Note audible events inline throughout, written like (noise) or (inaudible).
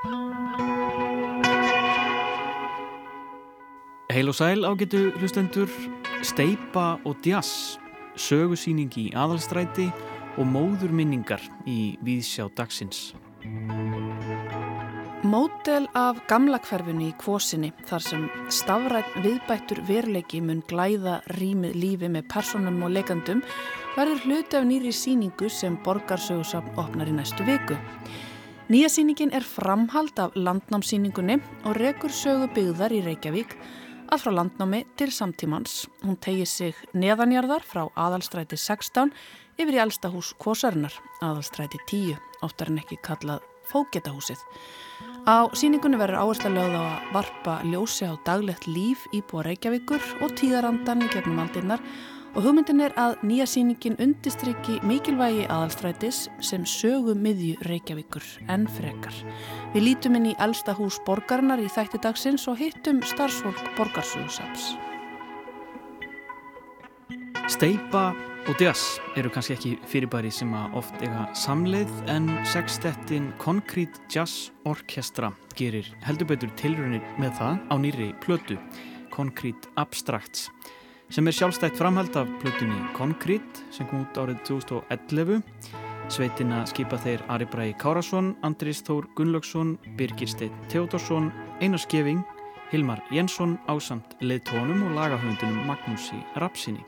Heil og sæl ágetu hlustendur, steipa og djass, sögusýning í aðalstræti og móðurminningar í Víðsjá dagsins. Mótel af gamla hverfunni í kvosinni þar sem stafrætt viðbættur veruleiki mun glæða rýmið lífi með personum og leikandum verður hluti af nýri síningu sem borgarsögursafn opnar í næstu viku. Nýja síningin er framhald af landnámsíningunni og rekur sögu byggðar í Reykjavík að frá landnámi til samtímans. Hún tegir sig neðanjarðar frá aðalstræti 16 yfir í elsta hús Kvosarinnar, aðalstræti 10, oftar en ekki kallað Fógetahúsið. Á síningunni verður áherslu lögð á að varpa ljósi á daglegt líf íbúa Reykjavíkur og tíðarandan í gegnum aldinnar og hugmyndin er að nýja síningin undistrykki mikilvægi aðalstrætis sem sögu miðju Reykjavíkur en frekar. Við lítum inn í elsta hús borgarnar í þætti dagsins og hittum starfsfólk borgarsögursaps. Steipa og djass eru kannski ekki fyrirbæri sem að oft eiga samleið en sextettin Concrete Jazz Orchestra gerir heldur betur tilrunir með það á nýri plötu Concrete Abstracts sem er sjálfstætt framhald af plötunni Concrete sem kom út árið 2011. Sveitina skipa þeir Ari Bræi Kárasson, Andris Þór Gunnlaugsson, Birgir Steinn Teodorsson, Einar Skeving, Hilmar Jensson ásamt leðtónum og lagahöndunum Magnúsi Rapsinni.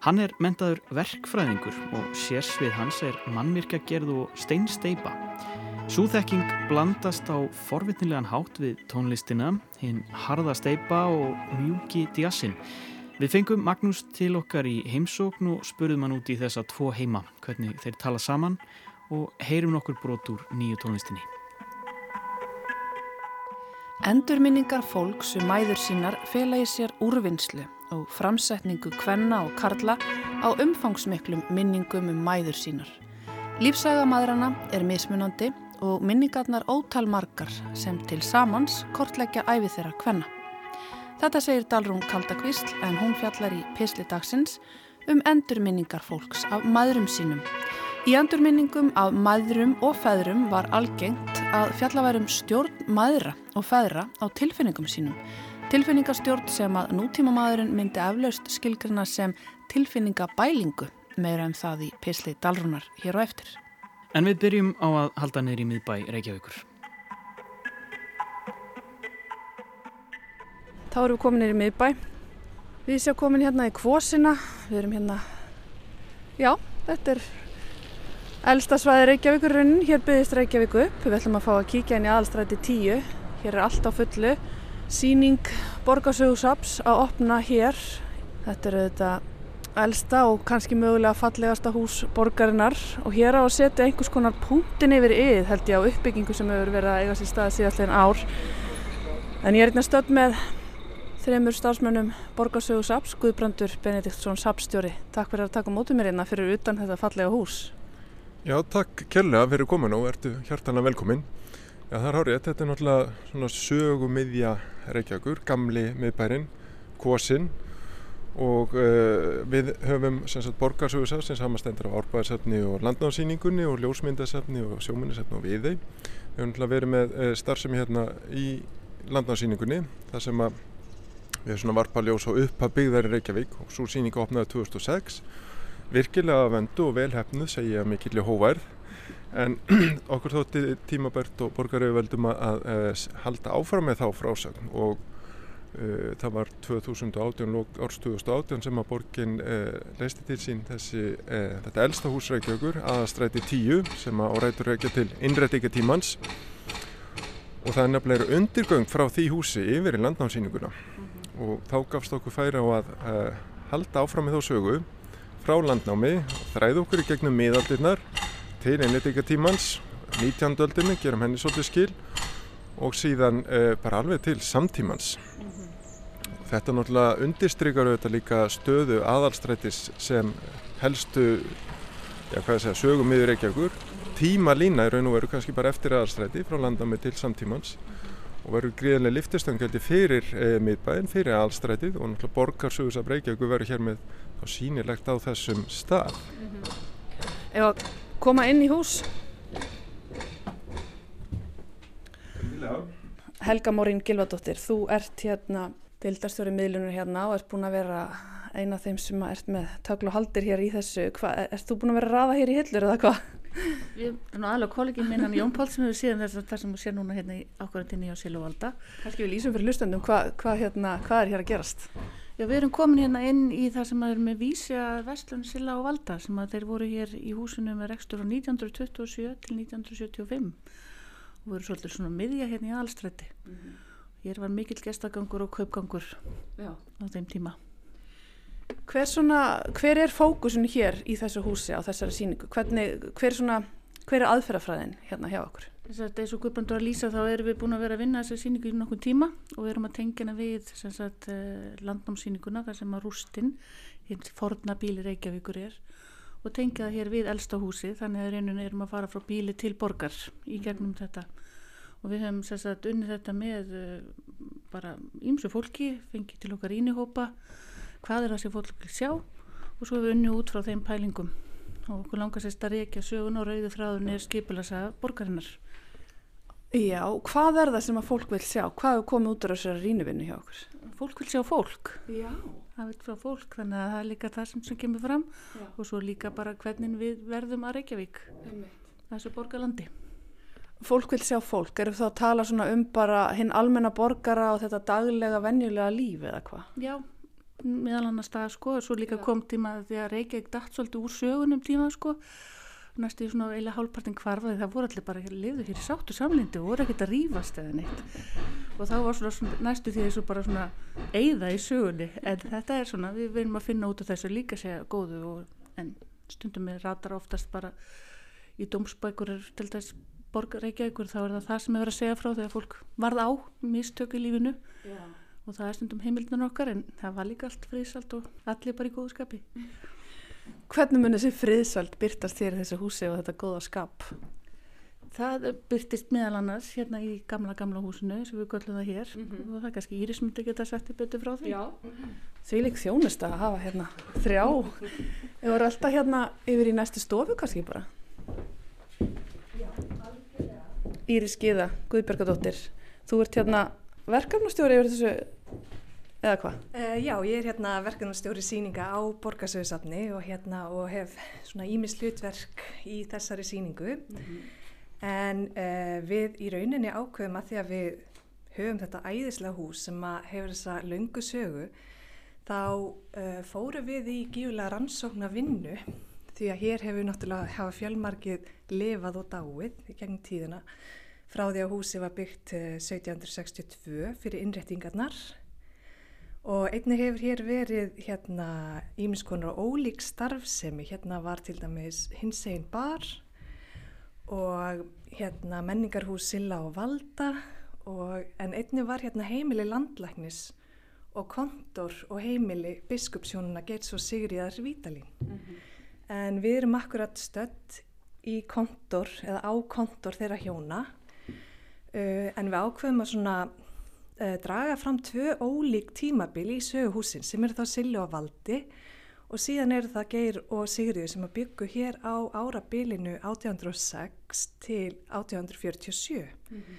Hann er mentaður verkfræðingur og sérsvið hans er mannvirkja gerð og steinsteipa. Súþekking blandast á forvitnilegan hátt við tónlistina, hinn harða steipa og mjúki djassin Við fengum Magnús til okkar í heimsókn og spurðum hann út í þessa tvo heima, hvernig þeir tala saman og heyrum nokkur brot úr nýju tónlistinni. Endurminningar fólks um mæður sínar fela í sér úrvinnslu og framsetningu kvenna og karla á umfangsmiklum minningum um mæður sínar. Lífsaga maðurana er mismunandi og minningarnar ótal margar sem til samans kortleggja æfi þeirra kvenna. Þetta segir Dalrún Kaldakvísl en hún fjallar í Pisli dagsins um endurminningar fólks af maðurum sínum. Í endurminningum af maðurum og feðrum var algengt að fjallaværum stjórn maðura og feðra á tilfinningum sínum. Tilfinningastjórn sem að nútíma maðurinn myndi aflaust skilgrana sem tilfinningabælingu meira en um það í Pisli Dalrúnar hér á eftir. En við byrjum á að halda neyri miðbæ Reykjavíkur. Þá erum við komin í miðbæ. Við séum komin hérna í kvosina. Við erum hérna, já, þetta er elsta svæði Reykjavíkurrunnin. Hér byggðist Reykjavíku upp. Við ætlum að fá að kíkja í aðalstræti 10. Hér er allt á fullu. Sýning Borgarsögursaps að opna hér. Þetta er þetta elsta og kannski mögulega fallegasta hús borgarinnar og hér á að setja einhvers konar punktin yfir yð held ég á uppbyggingu sem hefur verið að eiga sér stað síðast einn ár. En ég er hérna stödd með þreymur stafsmönnum Borgarsögu Saps, Guðbrandur Benediktsson Sapstjóri. Takk fyrir að taka mótið mér hérna fyrir utan þetta fallega hús. Já, takk kærlega fyrir komin og ertu hjartanlega velkomin. Já, það er hárið, þetta er náttúrulega svona sögumiðja Reykjavíkur, gamli miðbærin, Kvosinn og uh, við höfum Borgarsögu Saps sem samastendur á árbæðarsafni og landnáðsýningunni og ljósmyndasafni og sjómyndasafni og við þeim. Við höfum náttúrulega verið með uh, starfsemi hérna í landnáðsýningunni þar sem að við erum svona varpaljós og uppa byggðar í Reykjavík og svo síninga opnaði 2006 virkilega vendu og velhefnuð segja mikilvæg hóværð en (clears throat) okkur þótti tímabært og borgarauðveldum að, að halda áfram með þá frásagn og uh, það var 2018, árs 2018 sem að borgin uh, leisti til sín þessi, uh, þetta elsta hús Reykjavíkur aðastræti 10 sem að árætur Reykja til innrættika tímans og það er nefnilega undirgöng frá því húsi yfir í landnámsýninguna og þá gafst okkur færa á að uh, halda áfram með þá sögu frá landnámi, þræð okkur í gegnum miðaldirnar til einleitíkatímans 19. öldinni, gerum henni svolítið skil og síðan uh, bara alveg til samtímans mm -hmm. þetta náttúrulega undirstrykar auðvitað líka stöðu aðalstrætis sem helstu já hvað ég segja, sögum miður ekki okkur tíma lína í raun og veru kannski bara eftir aðalstræti frá landnámi til samtímans og verður gríðanlega liftistöngjaldi fyrir e, miðbæinn, fyrir allstrætið og náttúrulega borgarsögus að Breykjavík verður hér með þá sínilegt á þessum stað. Mm -hmm. Ef að koma inn í hús Helga Morín Gilvardóttir, þú ert hérna deildarstjóri miðlunur hérna og ert búin að vera eina af þeim sem ert með töklu haldir hér í þessu. Hva, ert þú búin að vera að raða hér í hillur eða hvað? Alveg kollegin minn hann Jón Pál sem hefur síðan þess að það sem við séum núna hérna í ákvarðinni á Silvavalda. Kanski við lýsum fyrir hlustandum hvað hva, hérna, hva er hér að gerast? Já, við erum komin hérna inn í það sem er með vísja Vestlun Silla og Valda sem að þeir voru hér í húsinu með rekstur á 1927 til 1975 og voru svolítið svona miðja hérna í Alstrætti. Mm -hmm. Hér var mikill gestagangur og kaupgangur Já. á þeim tíma. Hver, svona, hver er fókusun hér í þessu húsi á þessari síningu? Hvernig, hver, svona, hver er aðferðafræðin hérna hjá okkur? Þess að eins og Guðbrandur að lýsa þá erum við búin að vera að vinna þessari síningu í nokkuð tíma og við erum að tengja hana við sagt, eh, landnámsíninguna þar sem að rústinn, forna bíli Reykjavíkur er og tengja það hér við elsta húsi þannig að reyninu erum að fara frá bíli til borgar í gegnum þetta og við hefum sagt, unnið þetta með uh, bara ímsu fólki, fengið til okkar ínihópa, hvað er það sem fólk vil sjá og svo við unnið út frá þeim pælingum og okkur langar sérst að reykja sögun og rauðu þráðun er skipilasa borgarinnar. Já, hvað er það sem að fólk vil sjá? Hvað hefur komið út á þessari rínuvinnu hjá okkur? Fólk vil sjá fólk. Já. Það vil sjá fólk, þannig að það er líka það sem, sem kemur fram Já. og svo líka bara hvernig við verðum að Reykjavík, þessu borgarlandi fólk vil sjá fólk, eru þá að tala um bara hinn almenna borgara og þetta daglega, venjulega líf eða hvað? Já, meðal annars það sko, svo líka Já. kom tíma því að Reykjavík dætt svolítið úr sögunum tíma sko, næstu í svona eila hálfpartin kvarfaði, það voru allir bara að lifa hér í sáttu samlindi og voru ekkert að rýfast eða neitt og þá var svona, svona næstu því þessu bara svona eigða í sögunni, en þetta er svona, við verðum að finna út af þessu líka segja góðu og, en stundum við ratar oftast bara í dómsbækur til þess borgar Reykjavíkur þá er það það sem hefur að segja frá þegar fólk varð á mistöku í lífinu Já. Og það er stundum heimildunar okkar en það var líka allt friðsalt og allir bara í góðu skapi. Hvernig mun þessi friðsalt byrtast þér í þessu húsi og þetta góða skap? Það byrtist meðal annars hérna í gamla gamla húsinu sem við göllum það hér. Mm -hmm. og það er kannski Íris myndi geta sett í byttu frá því. Því lík þjónust að hafa hérna þrjá. Við vorum alltaf hérna yfir í næstu stofu kannski bara. Íris Gíða, Guðbergadóttir þú ert hérna verkefnastjóri yfir þessu, eða hvað? Uh, já, ég er hérna verkefnastjóri síninga á Borgarsöðusafni og hérna og hef svona ímis hlutverk í þessari síningu mm -hmm. en uh, við í rauninni ákveðum að því að við höfum þetta æðislega hús sem að hefur þessa löngu sögu þá uh, fóru við í gífulega rannsókna vinnu því að hér hefur náttúrulega hafa fjölmarkið lifað og dáið í gegnum tíðina frá því að húsi var byggt 1762 eh, fyrir innrettingarnar og einni hefur hér verið hérna ímiskonar og ólík starfsemi, hérna var til dæmis hins einn bar og hérna menningarhús Silla og Valda og, en einni var hérna heimili landlæknis og kontor og heimili biskupsjónuna Geits og Sigriðar Vítalín. Mm -hmm. En við erum akkurat stödd í kontor eða á kontor þeirra hjóna Uh, en við ákveðum að svona draga fram tvö ólík tímabil í söguhúsin sem eru þá Silja og Valdi og síðan eru það Geir og Sigriður sem að byggja hér á árabilinu 1806 til 1847 mm -hmm.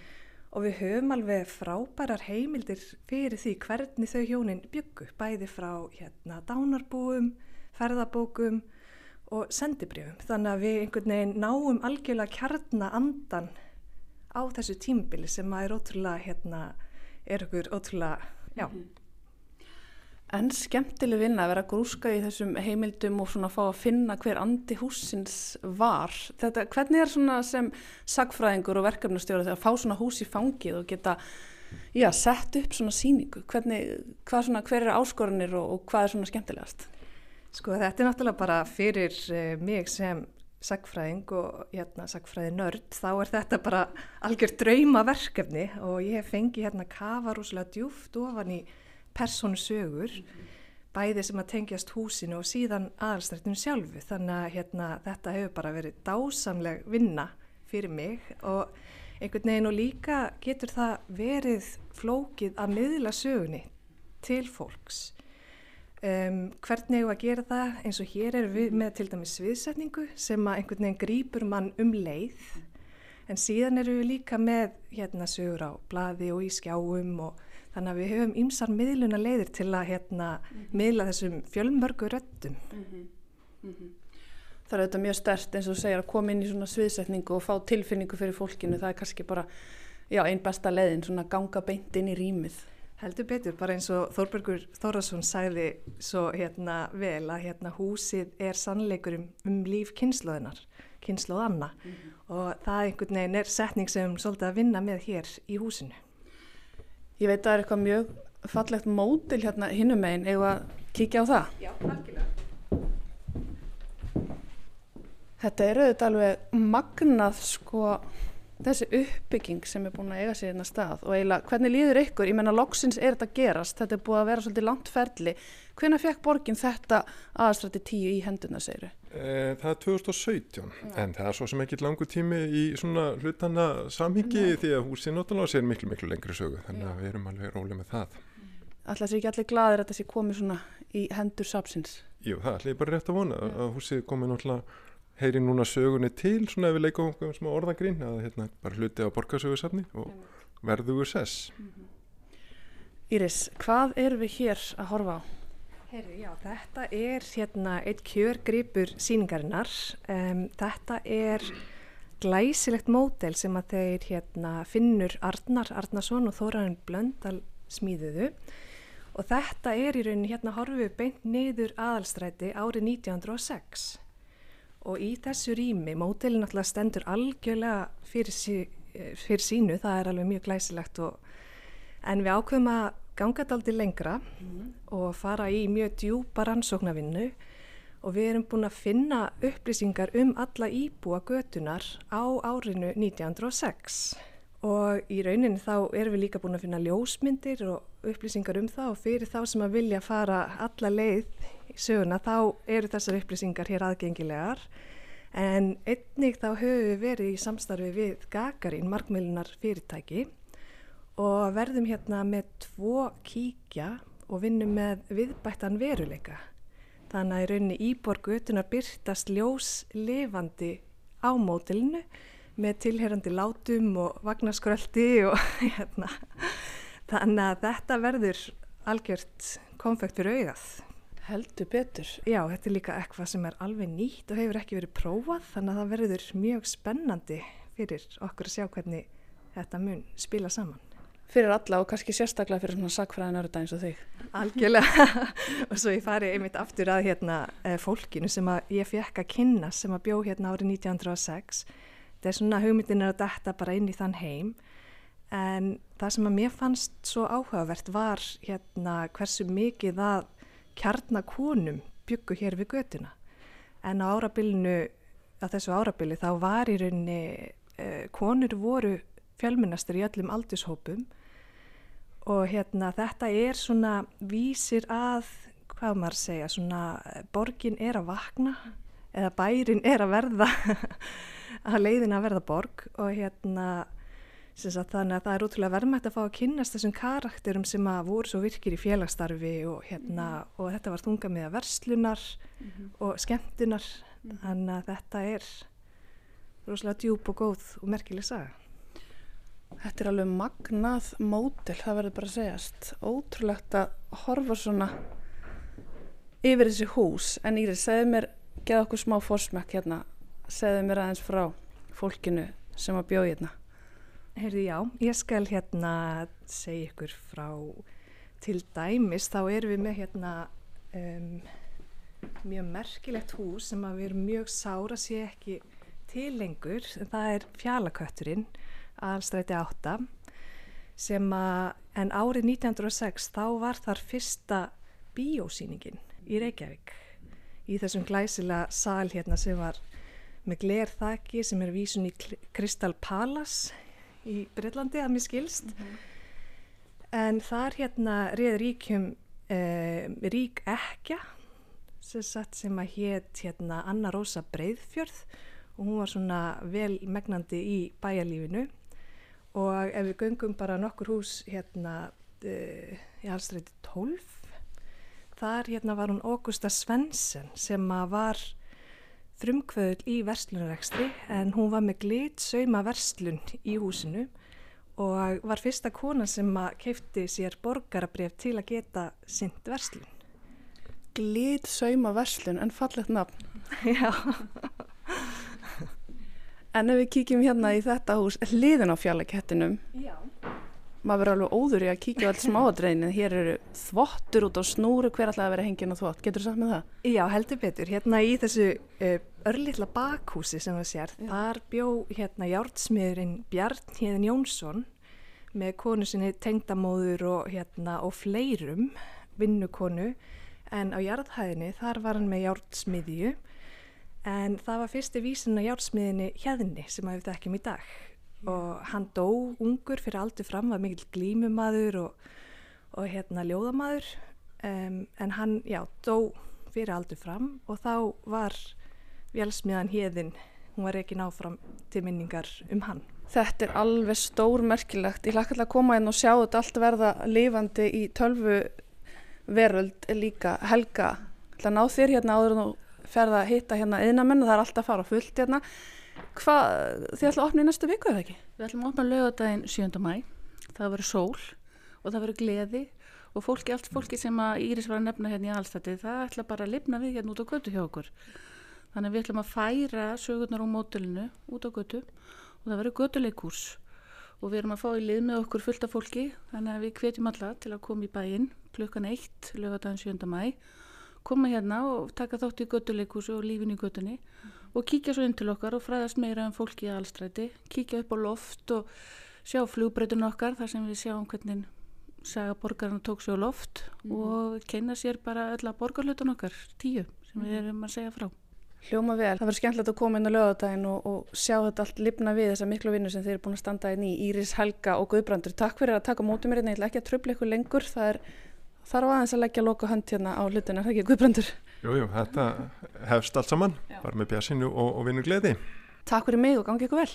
og við höfum alveg frábærar heimildir fyrir því hvernig þau hjónin byggu bæði frá hérna dánarbúum, ferðabókum og sendibrjöfum þannig að við einhvern veginn náum algjörlega kjarnaandan á þessu tímbili sem að er ótrúlega hérna, er okkur ótrúlega, já. Mm -hmm. En skemmtileg vinna að vera grúska í þessum heimildum og svona fá að finna hver andi húsins var. Þetta, hvernig er svona sem sagfræðingur og verkefnastjóra þegar að fá svona hús í fangið og geta já, sett upp svona síningu? Hvernig, svona, hver er áskorunir og, og hvað er svona skemmtilegast? Sko þetta er náttúrulega bara fyrir uh, mig sem sagfræðing og hérna, sagfræði nörd þá er þetta bara algjör draumaverkefni og ég hef fengið hérna kafa rúslega djúft ofan í persónu sögur mm -hmm. bæði sem að tengjast húsinu og síðan aðalstrættinu sjálfu þannig að hérna, þetta hefur bara verið dásamleg vinna fyrir mig og einhvern veginn og líka getur það verið flókið að miðla sögunni til fólks Um, hvernig hefur að gera það eins og hér er við með til dæmis sviðsetningu sem að einhvern veginn grýpur mann um leið En síðan eru við líka með hérna sögur á blaði og í skjáum og þannig að við höfum ýmsar miðluna leiðir til að hérna miðla þessum fjölmörgu röttum. Það er auðvitað mjög stert eins og segir að koma inn í svona sviðsetningu og fá tilfinningu fyrir fólkinu. Það er kannski bara já, einn besta leiðin, svona ganga beint inn í rýmið. Heldur betur, bara eins og Þórbergur Þórasson sagði svo hérna vel að hérna húsið er sannleikur um, um líf kynnslóðinar, kynnslóðanna og það einhvern veginn er setning sem svolítið að vinna með hér í húsinu. Ég veit að það er eitthvað mjög fallegt mótil hérna hinnum megin, eða að kíkja á það. Já, algjörlega. Þetta er auðvitað alveg magnað sko þessi uppbygging sem er búin að eiga sér hérna stað og eiginlega hvernig líður ykkur, ég menna loksins er þetta gerast, þetta er búið að vera svolítið langt ferli, hvenna fekk borgin þetta aðastrætti tíu í henduna segiru? Eh, Það er 2017 en það er svo sem ekki langu tími í svona hlutana samhingi því að húsið náttúrulega sér miklu miklu lengri sögu þannig að við erum alveg rólið með það. Alltaf sé ekki allir gladir að þetta sé komið svona í hendur sapsins. Jú, það heyri núna sögunni til svona ef við leikum um smá orðagrín að hérna bara hluti á borgarsögursafni og verðugur sess. Íris, hvað erum við hér að horfa á? Herri, já, þetta er hérna eitt kjörgripur síningarinnar. Um, þetta er glæsilegt mótel sem að þeir hérna finnur Arnar Arnarsson og Þórarin Blöndal smíðuðu og þetta er í rauninni hérna horfum við beint niður aðalstræti árið 1906 og í þessu rými, mótelin náttúrulega stendur algjörlega fyrir, sí, fyrir sínu, það er alveg mjög glæsilegt og, en við ákveðum að ganga þetta aldrei lengra og fara í mjög djúpa rannsóknarvinnu. Og við erum búin að finna upplýsingar um alla íbúa götunar á árinu 1906 og í rauninni þá erum við líka búin að finna ljósmyndir og upplýsingar um það. Og fyrir þá sem að vilja fara alla leið í söguna þá eru þessar upplýsingar hér aðgengilegar. En einnig þá höfum við verið í samstarfi við Gagarin, markmiðlunar fyrirtæki og verðum hérna með tvo kíkja og vinnum með viðbættan veruleika. Þannig að í rauninni íborgutunar byrtast ljós lifandi á mótilinu með tilherandi látum og vagnaskröldi og (laughs) hérna. Þannig að þetta verður algjört konfekt fyrir augað. Heldur betur. Já, þetta er líka eitthvað sem er alveg nýtt og hefur ekki verið prófað þannig að það verður mjög spennandi fyrir okkur að sjá hvernig þetta mun spila saman. Fyrir alla og kannski sérstaklega fyrir svona sakfræðin örða eins og þig. Algjörlega (laughs) og svo ég fari einmitt aftur að hérna eh, fólkinu sem að ég fekk að kynna sem að bjó hérna árið 1906 þetta er svona hugmyndin er að detta bara inn í þann heim. En það sem að mér fannst svo áhugavert var hérna hversu mikið að kjarnakonum byggu hér við götuna. En á árabilinu á þessu árabili þá var í rauninni eh, konur voru fjölminnastur í öllum aldurshópum. Og hérna þetta er svona vísir að, hvað maður segja, svona borgin er að vakna eða bærin er að verða (laughs) að leiðin að verða borg og hérna sagt, þannig að það er útrúlega verðmætt að fá að kynnast þessum karakterum sem að voru svo virkir í félagsstarfi og hérna og þetta var þunga með verslunar og skemmtunar þannig að þetta er rosalega djúb og góð og merkileg saga. Þetta er alveg magnað mótil, það verður bara að segjast. Ótrúlegt að horfa svona yfir þessi hús. En Íris, segðu mér, geða okkur smá fórsmæk hérna. Segðu mér aðeins frá fólkinu sem að bjóði hérna. Heyrði já, ég skal hérna segja ykkur frá til dæmis, þá erum við með hérna um, mjög merkilegt hús sem að við erum mjög sára sé ekki til lengur, en það er fjalakötturinn aðalstræti 8 sem að, en árið 1906 þá var þar fyrsta bíósýningin í Reykjavík í þessum glæsila sal hérna sem var með glerþaki sem er vísun í Crystal Palace í Breitlandi að mér skilst. En þar hérna reið ríkjum eh, rík ekja sem, sem að hétt hérna Anna Rósa Breiðfjörð. Og hún var svona vel megnandi í bæjarlífinu. Og ef við göngum bara nokkur hús hérna uh, í halsreiti 12 þar hérna var hún Augusta Svensson sem að var frumkvöðul í verslunarekstri en hún var með glit sauma verslun í húsinu og var fyrsta kona sem að keipti sér borgarabref til að geta synd verslun. Glit sauma verslun en fallegt nafn. (laughs) Já. En ef við kíkjum hérna í þetta hús, hliðin á fjallakettinum, Já. Maður verður alveg óður í að kíkja á allt smáadreinin. Hér eru þvottur út á snúru, hver alltaf að vera hengin á þvott. Getur þú sagt með það? Já, heldur betur. Hérna í þessu uh, örlittla bakhúsi sem það sér, þar bjó hérna jártsmiðurinn Bjarn Híðin Jónsson með konu sinni tengdamóður og, hérna, og fleirum vinnukonu en á jarðhæðinni þar var hann með jártsmiðju en það var fyrsti vísin á jártsmiðinni hérðinni sem að við þekkjum í dag og hann dó ungur fyrir aldur fram, var mikill glímumadur og, og hérna ljóðamadur um, en hann, já, dó fyrir aldur fram og þá var vélsmiðan hérðin, hún var ekki náfram til minningar um hann. Þetta er alveg stór merkilegt. Ég hlakka alltaf að koma inn og sjá þetta allt verða lifandi í tölvu veröld líka. Helga, að ná þér hérna áður þú ferða að hitta hérna eðnamenn og það er alltaf að fara fullt hérna. Hvað, þið ætla að opna í næstu viku eða ekki? Við ætlum að opna lögadaginn 7. mæ. Það verður sól og það verður gleði og fólki, allt fólki sem að Íris var að nefna hérna í allstætti, það ætla bara að lifna við hérna út á götu hjá okkur. Þannig við ætlum að færa sögurnar á mótilinu út á götu og það verður götuleikúrs og við erum að fá í lið með okkur fullt af fólki þannig að við hvetjum alla til að koma í bæinn klukkan eitt, lögadaginn 7. mæ koma hérna og taka þátt í götuleikúsi og lífin í götunni og kíkja svo inn til okkar og fræðast meira um fólki í allstræti, kíkja upp á loft og sjá flugbreytun okkar þar sem við sjáum hvernig saga borgarna tók sér á loft og kenna sér bara öll að borgarlutan okkar, tíu, sem við erum að segja frá. Hljóma vel. Það verður skemmtilegt að koma inn á lögadaginn og, og sjá þetta allt lifna við þessa miklu vinnu sem þeir eru búin að standa inn í Íris, Helga og Guðbrandur. Takk fyrir að taka mótið mér hérna, ég ætla ekki að tröfla ykkur lengur. Það er þarf aðeins að leggja loka hönd hérna á hlutina, það ekki Guðbrandur? Jújú, þetta hefst allt saman, bara með bjasinu og, og vinnu gleði. Takk fyrir mig og gangi ykkur vel.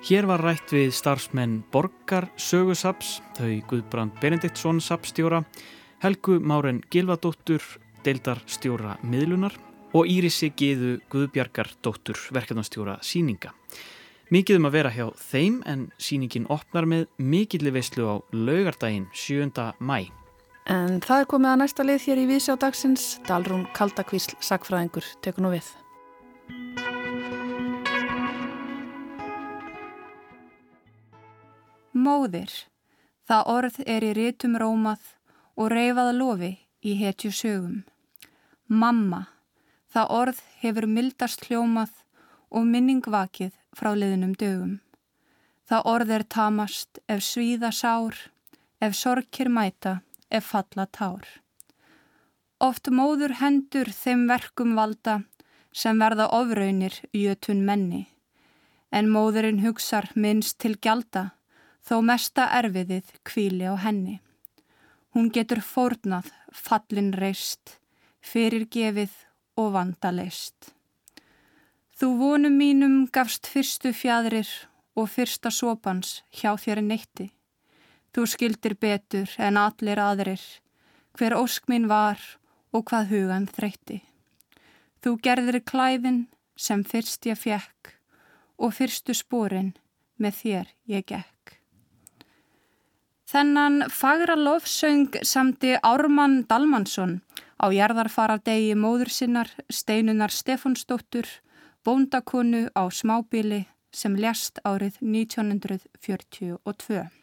Hér var rætt við starfsmenn Borgar Sögusaps, þau Guðbrand Benediktsson sapstjóra, Helgu Máren Gilvadóttur, deildarstjóra miðlunar og Írisi Gíðu Guðbjargar dóttur verkefnastjóra síninga. Mikið um að vera hjá þeim en síningin opnar með mikilli veislu á laugardaginn 7. mæ. En það er komið að næsta lið hér í Vísjá dagsins. Dalrún Kaldakvísl, sagfræðingur, tekur nú við. Móðir, það orð er í rítum rómað og reyfað lofi í hetju sögum. Mamma, það orð hefur mildast hljómað og minning vakið frá liðnum dögum. Það orð er tamast ef svíða sár, ef sorgir mæta, ef falla tár. Oft móður hendur þeim verkum valda sem verða ofraunir jötun menni, en móðurinn hugsar minnst til gjalda þó mesta erfiðið kvíli á henni. Hún getur fórnað, fallin reist, fyrir gefið og vanda leist. Þú vonum mínum gafst fyrstu fjadrir og fyrsta sopans hjá þér neytti. Þú skildir betur en allir aðrir, hver ósk mín var og hvað hugan þreytti. Þú gerðir klæðin sem fyrst ég fjekk og fyrstu spórin með þér ég gekk. Þennan fagra lofsöng samti Ármann Dalmansson á jarðarfaradegi móður sinnar Steinunar Stefánsdóttur, bóndakonu á smábíli sem lest árið 1942.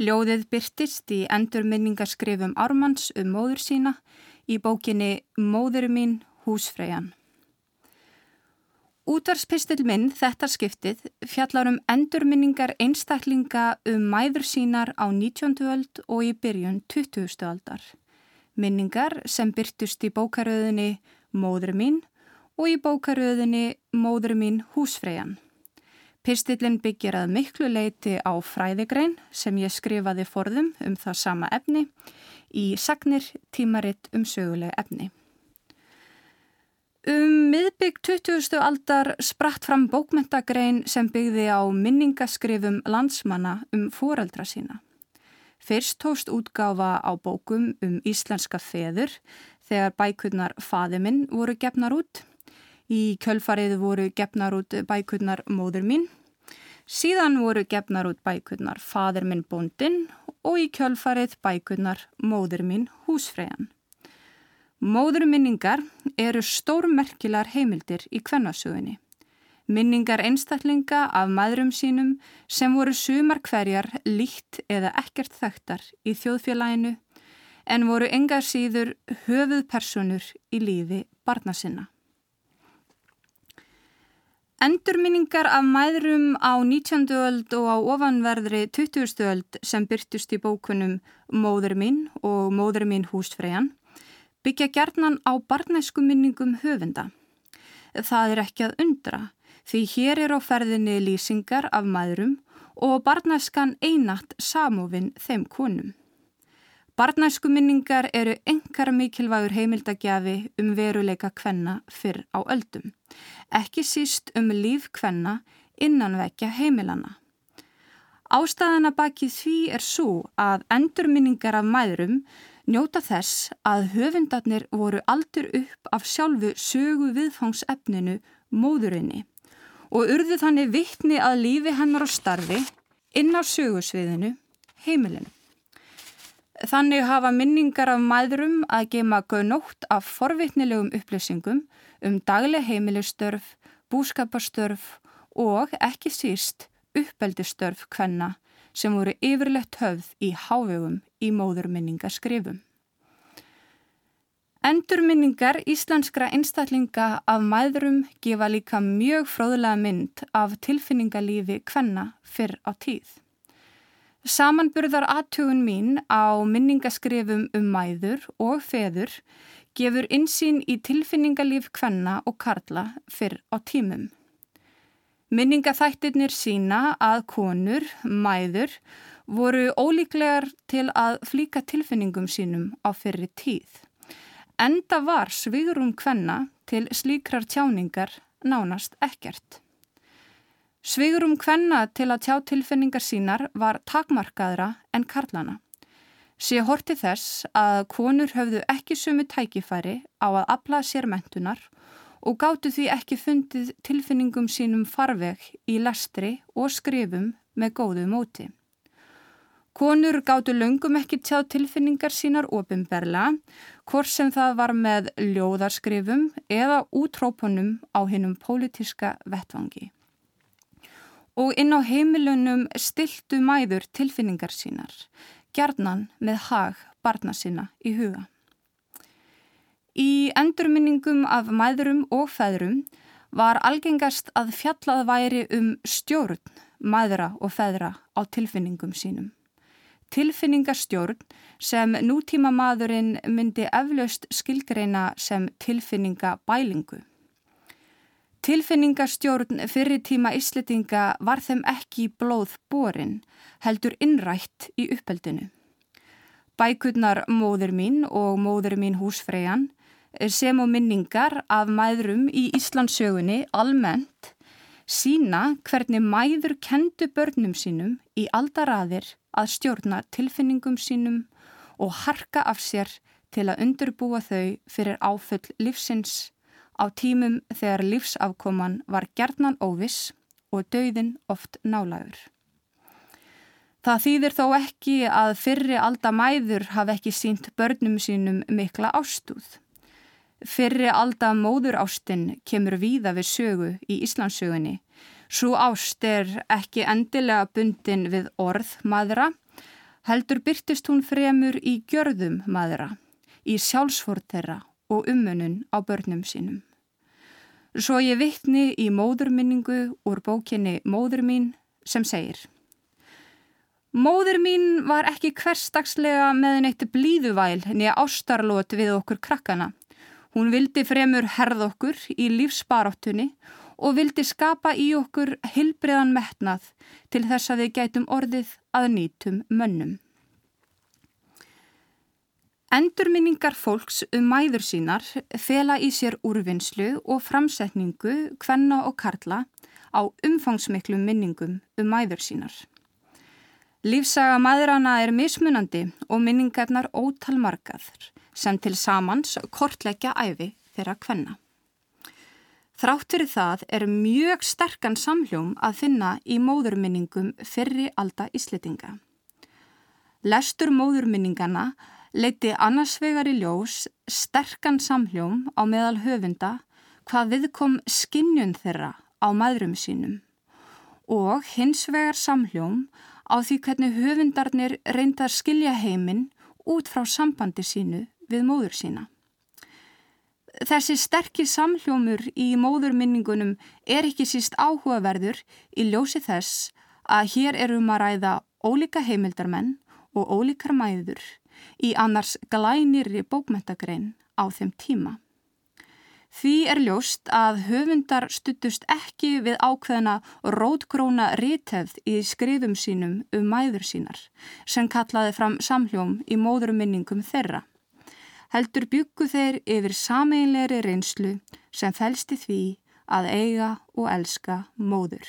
Ljóðið byrtist í endurminningarskrifum Ármanns um móður sína í bókinni Móður mín húsfreyjan. Útarspistill minn þetta skiptið fjallar um endurminningar einstaklinga um mæður sínar á 19. öld og í byrjun 20. aldar. Minningar sem byrtust í bókaröðinni Móður mín og í bókaröðinni Móður mín húsfreyjan. Pistillin byggir að miklu leiti á fræðigrein sem ég skrifaði forðum um það sama efni í sagnir tímaritt um söguleg efni. Um miðbygg 20. aldar spratt fram bókmentagrein sem byggði á minningaskrifum landsmanna um foreldra sína. Fyrst tóst útgáfa á bókum um íslenska feður þegar bækurnar Faðiminn voru gefnar út. Í kjölfarið voru gefnar út bækurnar Móður mín. Síðan voru gefnar út bækurnar Fadur minn bóndin og í kjölfarið bækurnar Móður mín húsfræjan. Móðurminningar eru stórmerkilar heimildir í kvennasögunni. Minningar einstaklinga af maðurum sínum sem voru sumar hverjar líkt eða ekkert þekktar í þjóðfélaginu en voru enga síður höfuð personur í lífi barna sinna. Endurminningar af maðurum á 19. öld og á ofanverðri 20. öld sem byrtust í bókunum Móður mín og Móður mín húsfræjan byggja gerðnan á barnæsku minningum höfunda. Það er ekki að undra því hér er á ferðinni lýsingar af maðurum og barnæskan einatt samofinn þeim konum. Barnæsku minningar eru engar mikilvægur heimildagjafi um veruleika kvenna fyrr á öldum, ekki síst um líf kvenna innanvekja heimilana. Ástæðana baki því er svo að endurminningar af maðurum njóta þess að höfundarnir voru aldur upp af sjálfu sögu viðfangsefninu móðurinni og urðu þannig vittni að lífi hennar á starfi inn á sögusviðinu heimilinu. Þannig hafa minningar af mæðurum að geima gögnótt af forvittnilegum upplýsingum um dagleg heimilistörf, búskapastörf og ekki síst uppeldistörf hvenna sem voru yfirlegt höfð í hávegum í móðurminningaskrifum. Endurminningar íslenskra einstaklinga af mæðurum gefa líka mjög fróðlega mynd af tilfinningalífi hvenna fyrr á tíð. Samanburðar aðtugun mín á minningaskrifum um mæður og feður gefur insýn í tilfinningalíf hvenna og karla fyrr á tímum. Minningaþættirnir sína að konur, mæður, voru ólíklegar til að flíka tilfinningum sínum á fyrri tíð. Enda var svigurum kvenna til slíkrar tjáningar nánast ekkert. Svigurum kvenna til að tjá tilfinningar sínar var takmarkaðra en karlana. Sé horti þess að konur höfðu ekki sumu tækifæri á að afla sér mentunar og gáttu því ekki fundið tilfinningum sínum farveg í lestri og skrifum með góðu móti. Konur gáttu löngum ekki tjáð tilfinningar sínar ofinberla, hvort sem það var með ljóðarskrifum eða útrópunum á hinnum pólitiska vettvangi. Og inn á heimilunum stiltu mæður tilfinningar sínar, gerðnan með hag barna sína í huga. Í endurminningum af mæðurum og feðrum var algengast að fjallað væri um stjórn mæðra og feðra á tilfinningum sínum. Tilfinningarstjórn sem nútíma maðurinn myndi eflaust skilgreina sem tilfinningabælingu. Tilfinningarstjórn fyrir tíma íslitinga var þeim ekki blóð borin, heldur innrætt í uppeldinu. Bækurnar Móður mín og Móður mín húsfreyjan sem og minningar af mæðrum í Íslandsögunni almennt sína hvernig mæður kendu börnum sínum í aldaraðir að stjórna tilfinningum sínum og harka af sér til að undurbúa þau fyrir áfull livsins á tímum þegar livsafkoman var gerðnan óviss og dauðin oft nálagur. Það þýðir þó ekki að fyrri aldamæður hafi ekki sínt börnum sínum mikla ástúð. Fyrri alda móður ástinn kemur víða við sögu í Íslandsögunni. Svo ást er ekki endilega bundin við orð maðura, heldur byrtist hún fremur í gjörðum maðura, í sjálfsfórð þeirra og umönun á börnum sínum. Svo ég vittni í móðurminningu úr bókinni Móður mín sem segir Móður mín var ekki hverstagslega með neitt blíðuvæl nýja ástarlót við okkur krakkana. Hún vildi fremur herð okkur í lífsbaráttunni og vildi skapa í okkur hilbriðan metnað til þess að við gætum orðið að nýtum mönnum. Endurminningar fólks um mæður sínar fela í sér úrvinnslu og framsetningu hvenna og karla á umfangsmiklu minningum um mæður sínar. Lífsaga mæðurana er mismunandi og minningarnar ótalmarkaður sem til samans kortleggja æfi þeirra kvenna. Þrátt fyrir það er mjög sterkan samhljóm að finna í móðurminningum fyrri alda íslitinga. Lestur móðurminningana leiti annars vegar í ljós sterkan samhljóm á meðal höfunda hvað viðkom skinnjun þeirra á maðurum sínum og hins vegar samhljóm á því hvernig höfundarnir reyndar skilja heiminn út frá sambandi sínu við móður sína. Þessi sterkir samhljómur í móðurminningunum er ekki síst áhugaverður í ljósi þess að hér erum að ræða ólíka heimildarmenn og ólíkar mæður í annars glænirri bókmentagrein á þeim tíma. Því er ljóst að höfundar stuttust ekki við ákveðna rótgróna rítefð í skrifum sínum um mæður sínar sem kallaði fram samhljóm í móðurminningum þeirra. Heldur byggu þeir yfir sameinleiri reynslu sem fælsti því að eiga og elska móður.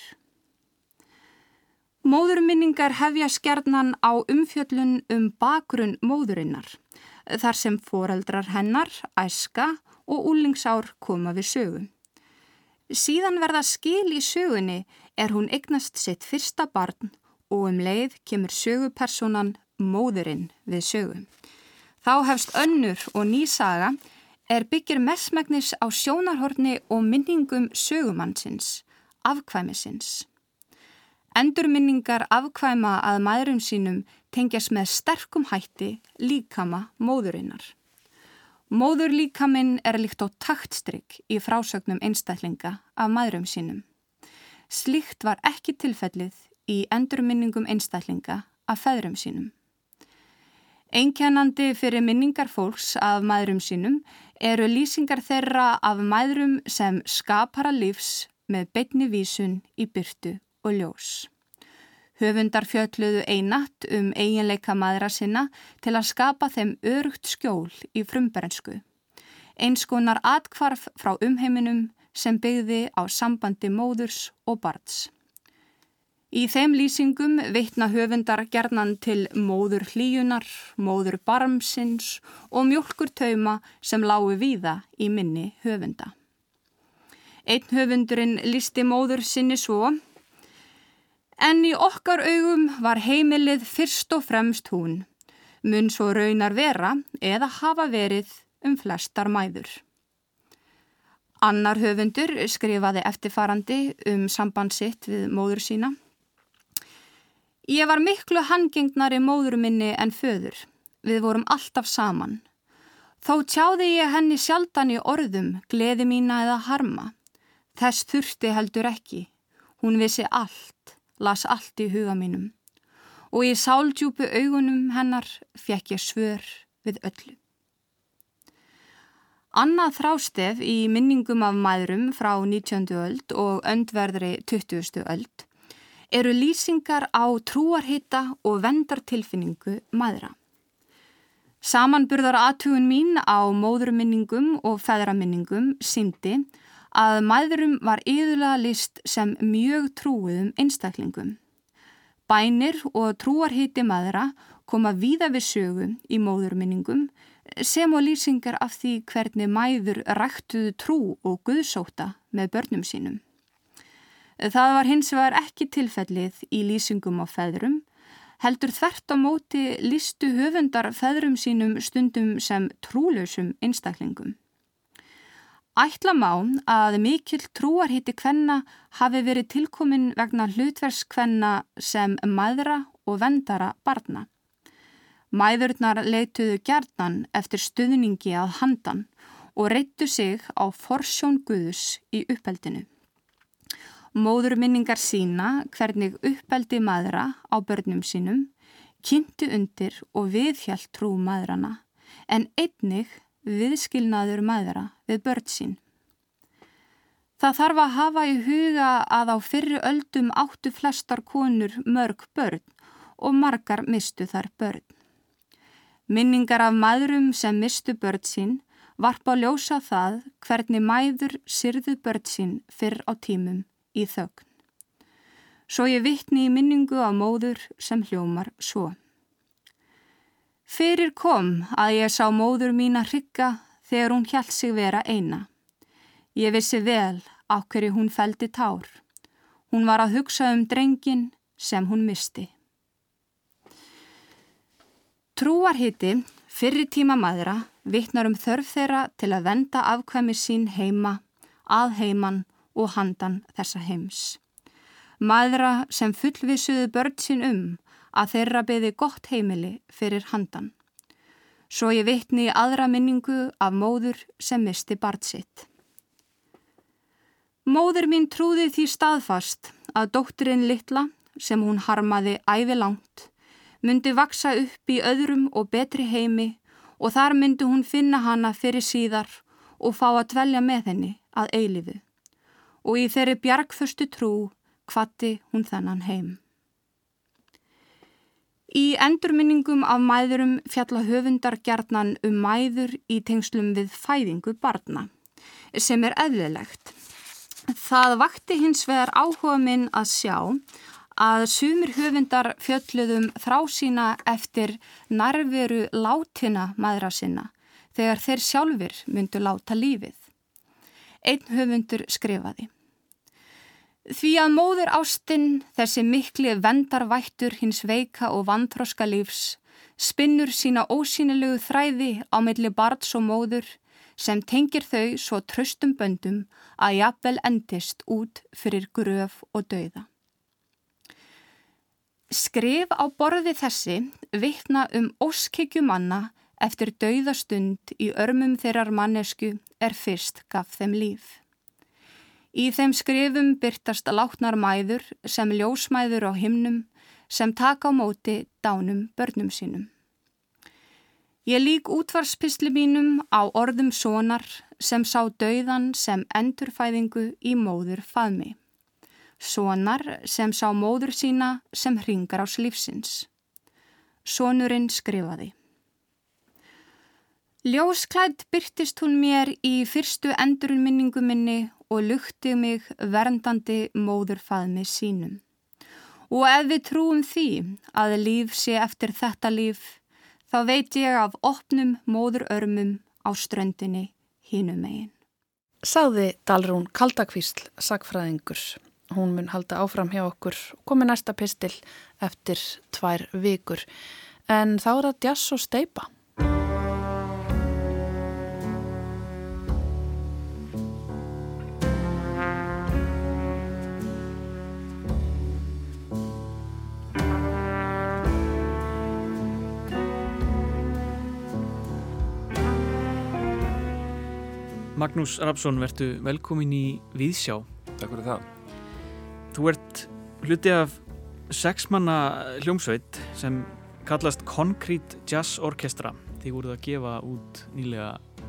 Móðurminningar hefja skjarnan á umfjöllun um bakgrunn móðurinnar þar sem foreldrar hennar, æska og úlingsár koma við sögu. Síðan verða skil í sögunni er hún eignast sitt fyrsta barn og um leið kemur sögupersonan móðurinn við sögu. Þá hefst önnur og ný saga er byggir mestmægnis á sjónarhorni og minningum sögumannsins, afkvæmisins. Endurminningar afkvæma að maðurum sínum tengjast með sterkum hætti líkama móðurinnar. Móður líkaminn er líkt á taktstrygg í frásögnum einstællinga af maðurum sínum. Slíkt var ekki tilfellið í endurminningum einstællinga af feðrum sínum. Einkennandi fyrir minningar fólks af maðurum sínum eru lýsingar þeirra af maðurum sem skapara lífs með beitni vísun í byrtu og ljós. Höfundar fjöldluðu einatt um eiginleika maðra sinna til að skapa þeim örugt skjól í frumberensku. Einskonar atkvarf frá umheiminum sem byggði á sambandi móðurs og barns. Í þeim lýsingum vittna höfundar gerðnan til móður hlíunar, móður barmsins og mjölkur tauma sem lágu víða í minni höfunda. Einn höfundurinn listi móður sinni svo En í okkar augum var heimilið fyrst og fremst hún, mun svo raunar vera eða hafa verið um flestar mæður. Annar höfundur skrifaði eftirfarandi um sambandsitt við móður sína. Ég var miklu hangengnari móður minni en föður. Við vorum alltaf saman. Þó tjáði ég henni sjaldan í orðum, gleði mína eða harma. Þess þurfti heldur ekki. Hún vissi allt las allt í huga mínum og í sáldjúpu augunum hennar fekk ég svör við öllu. Annað þrástef í minningum af maðurum frá 19. öld og öndverðri 20. öld eru lýsingar á trúarhita og vendartilfinningu maðura. Samanburðar aðtugun mín á móðurminningum og feðraminningum síndi að maðurum var yðurlega list sem mjög trúiðum einstaklingum. Bænir og trúarhiti maðura koma víða við sögum í móðurminningum sem og lýsingar af því hvernig mæður ræktuðu trú og guðsóta með börnum sínum. Það var hins vegar ekki tilfellið í lýsingum á feðrum, heldur þvert á móti listu höfundar feðrum sínum stundum sem trúlausum einstaklingum. Ætla má að mikill trúarhiti kvenna hafi verið tilkomin vegna hlutverskvenna sem maðra og vendara barna. Mæðurnar leituðu gerðnan eftir stuðningi að handan og reyttu sig á forsjón Guðus í uppeldinu. Móðurminningar sína hvernig uppeldi maðra á börnum sínum kynntu undir og viðhjalt trú maðrana en einnig viðskilnaður maðura við börn sín. Það þarf að hafa í huga að á fyrri öldum áttu flestar konur mörg börn og margar mistu þar börn. Minningar af maðurum sem mistu börn sín varpa að ljósa það hvernig mæður syrðu börn sín fyrr á tímum í þögn. Svo ég vittni í minningu af móður sem hljómar svo. Fyrir kom að ég sá móður mín að hrygga þegar hún hjælt sig vera eina. Ég vissi vel á hverju hún feldi tár. Hún var að hugsa um drengin sem hún misti. Trúarhiti, fyrri tíma maðra, vittnar um þörf þeirra til að venda afkvæmi sín heima, að heiman og handan þessa heims. Maðra sem fullvisuðu börn sín um að þeirra beði gott heimili fyrir handan. Svo ég vittni í aðra minningu af móður sem misti bart sitt. Móður mín trúði því staðfast að dótturinn litla, sem hún harmaði æfi langt, myndi vaksa upp í öðrum og betri heimi og þar myndi hún finna hana fyrir síðar og fá að dvelja með henni að eilifu. Og í þeirri bjargföstu trú kvatti hún þennan heim. Í endurminningum af mæðurum fjalla höfundar gjarnan um mæður í tengslum við fæðingu barna, sem er eðlilegt. Það vakti hins vegar áhuga minn að sjá að sumir höfundar fjöldluðum þrá sína eftir nærveru látina maðra sinna þegar þeir sjálfur myndu láta lífið. Einn höfundur skrifaði. Því að móður ástinn, þessi mikli vendarvættur hins veika og vantroska lífs, spinnur sína ósýnilegu þræði á milli barns og móður sem tengir þau svo tröstum böndum að jafnvel endist út fyrir gröf og dauða. Skrif á borði þessi vittna um óskikjumanna eftir dauðastund í örmum þeirrar mannesku er fyrst gaf þeim líf. Í þeim skrifum byrtast látnar mæður sem ljósmæður á himnum sem taka á móti dánum börnum sínum. Ég lík útvarspistli mínum á orðum sonar sem sá dauðan sem endurfæðingu í móður faðmi. Sonar sem sá móður sína sem hringar ás lífsins. Sonurinn skrifaði. Ljósklætt byrtist hún mér í fyrstu endurminningu minni og lukti mig verndandi móður faðmi sínum. Og ef við trúum því að líf sé eftir þetta líf, þá veit ég af opnum móður örmum á ströndinni hínum megin. Sáði Dalrún Kaldakvísl, sagfræðingur. Hún mun halda áfram hjá okkur og komi næsta pistil eftir tvær vikur. En þá er það jazz og steipa. Magnús Rapsson, verðu velkomin í Víðsjá. Takk fyrir það. Þú ert hluti af sexmanna hljómsveit sem kallast Concrete Jazz Orchestra. Þið voruð að gefa út nýlega